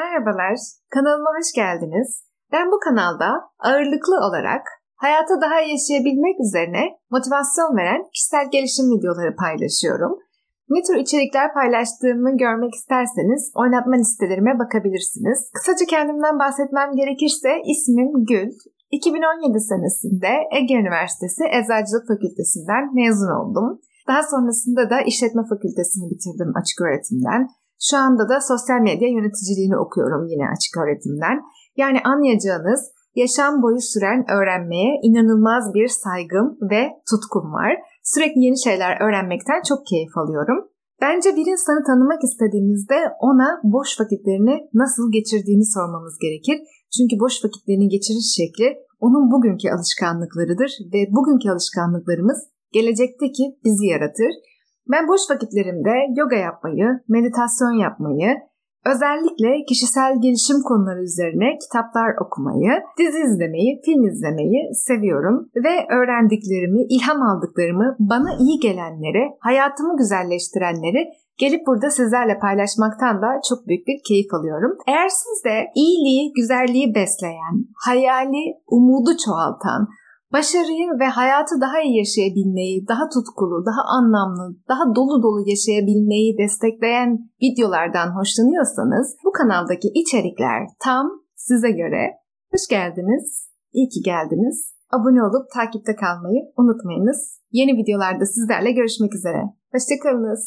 Merhabalar, kanalıma hoş geldiniz. Ben bu kanalda ağırlıklı olarak hayata daha yaşayabilmek üzerine motivasyon veren kişisel gelişim videoları paylaşıyorum. Ne tür içerikler paylaştığımı görmek isterseniz oynatma listelerime bakabilirsiniz. Kısaca kendimden bahsetmem gerekirse ismim Gül. 2017 senesinde Ege Üniversitesi Eczacılık Fakültesinden mezun oldum. Daha sonrasında da İşletme Fakültesini bitirdim açık öğretimden. Şu anda da sosyal medya yöneticiliğini okuyorum yine açık öğretimden. Yani anlayacağınız yaşam boyu süren öğrenmeye inanılmaz bir saygım ve tutkum var. Sürekli yeni şeyler öğrenmekten çok keyif alıyorum. Bence bir insanı tanımak istediğimizde ona boş vakitlerini nasıl geçirdiğini sormamız gerekir. Çünkü boş vakitlerini geçiriş şekli onun bugünkü alışkanlıklarıdır ve bugünkü alışkanlıklarımız gelecekteki bizi yaratır. Ben boş vakitlerimde yoga yapmayı, meditasyon yapmayı, özellikle kişisel gelişim konuları üzerine kitaplar okumayı, dizi izlemeyi, film izlemeyi seviyorum ve öğrendiklerimi, ilham aldıklarımı, bana iyi gelenleri, hayatımı güzelleştirenleri gelip burada sizlerle paylaşmaktan da çok büyük bir keyif alıyorum. Eğer siz de iyiliği, güzelliği besleyen, hayali, umudu çoğaltan, başarıyı ve hayatı daha iyi yaşayabilmeyi, daha tutkulu, daha anlamlı, daha dolu dolu yaşayabilmeyi destekleyen videolardan hoşlanıyorsanız bu kanaldaki içerikler tam size göre. Hoş geldiniz, iyi ki geldiniz. Abone olup takipte kalmayı unutmayınız. Yeni videolarda sizlerle görüşmek üzere. Hoşçakalınız.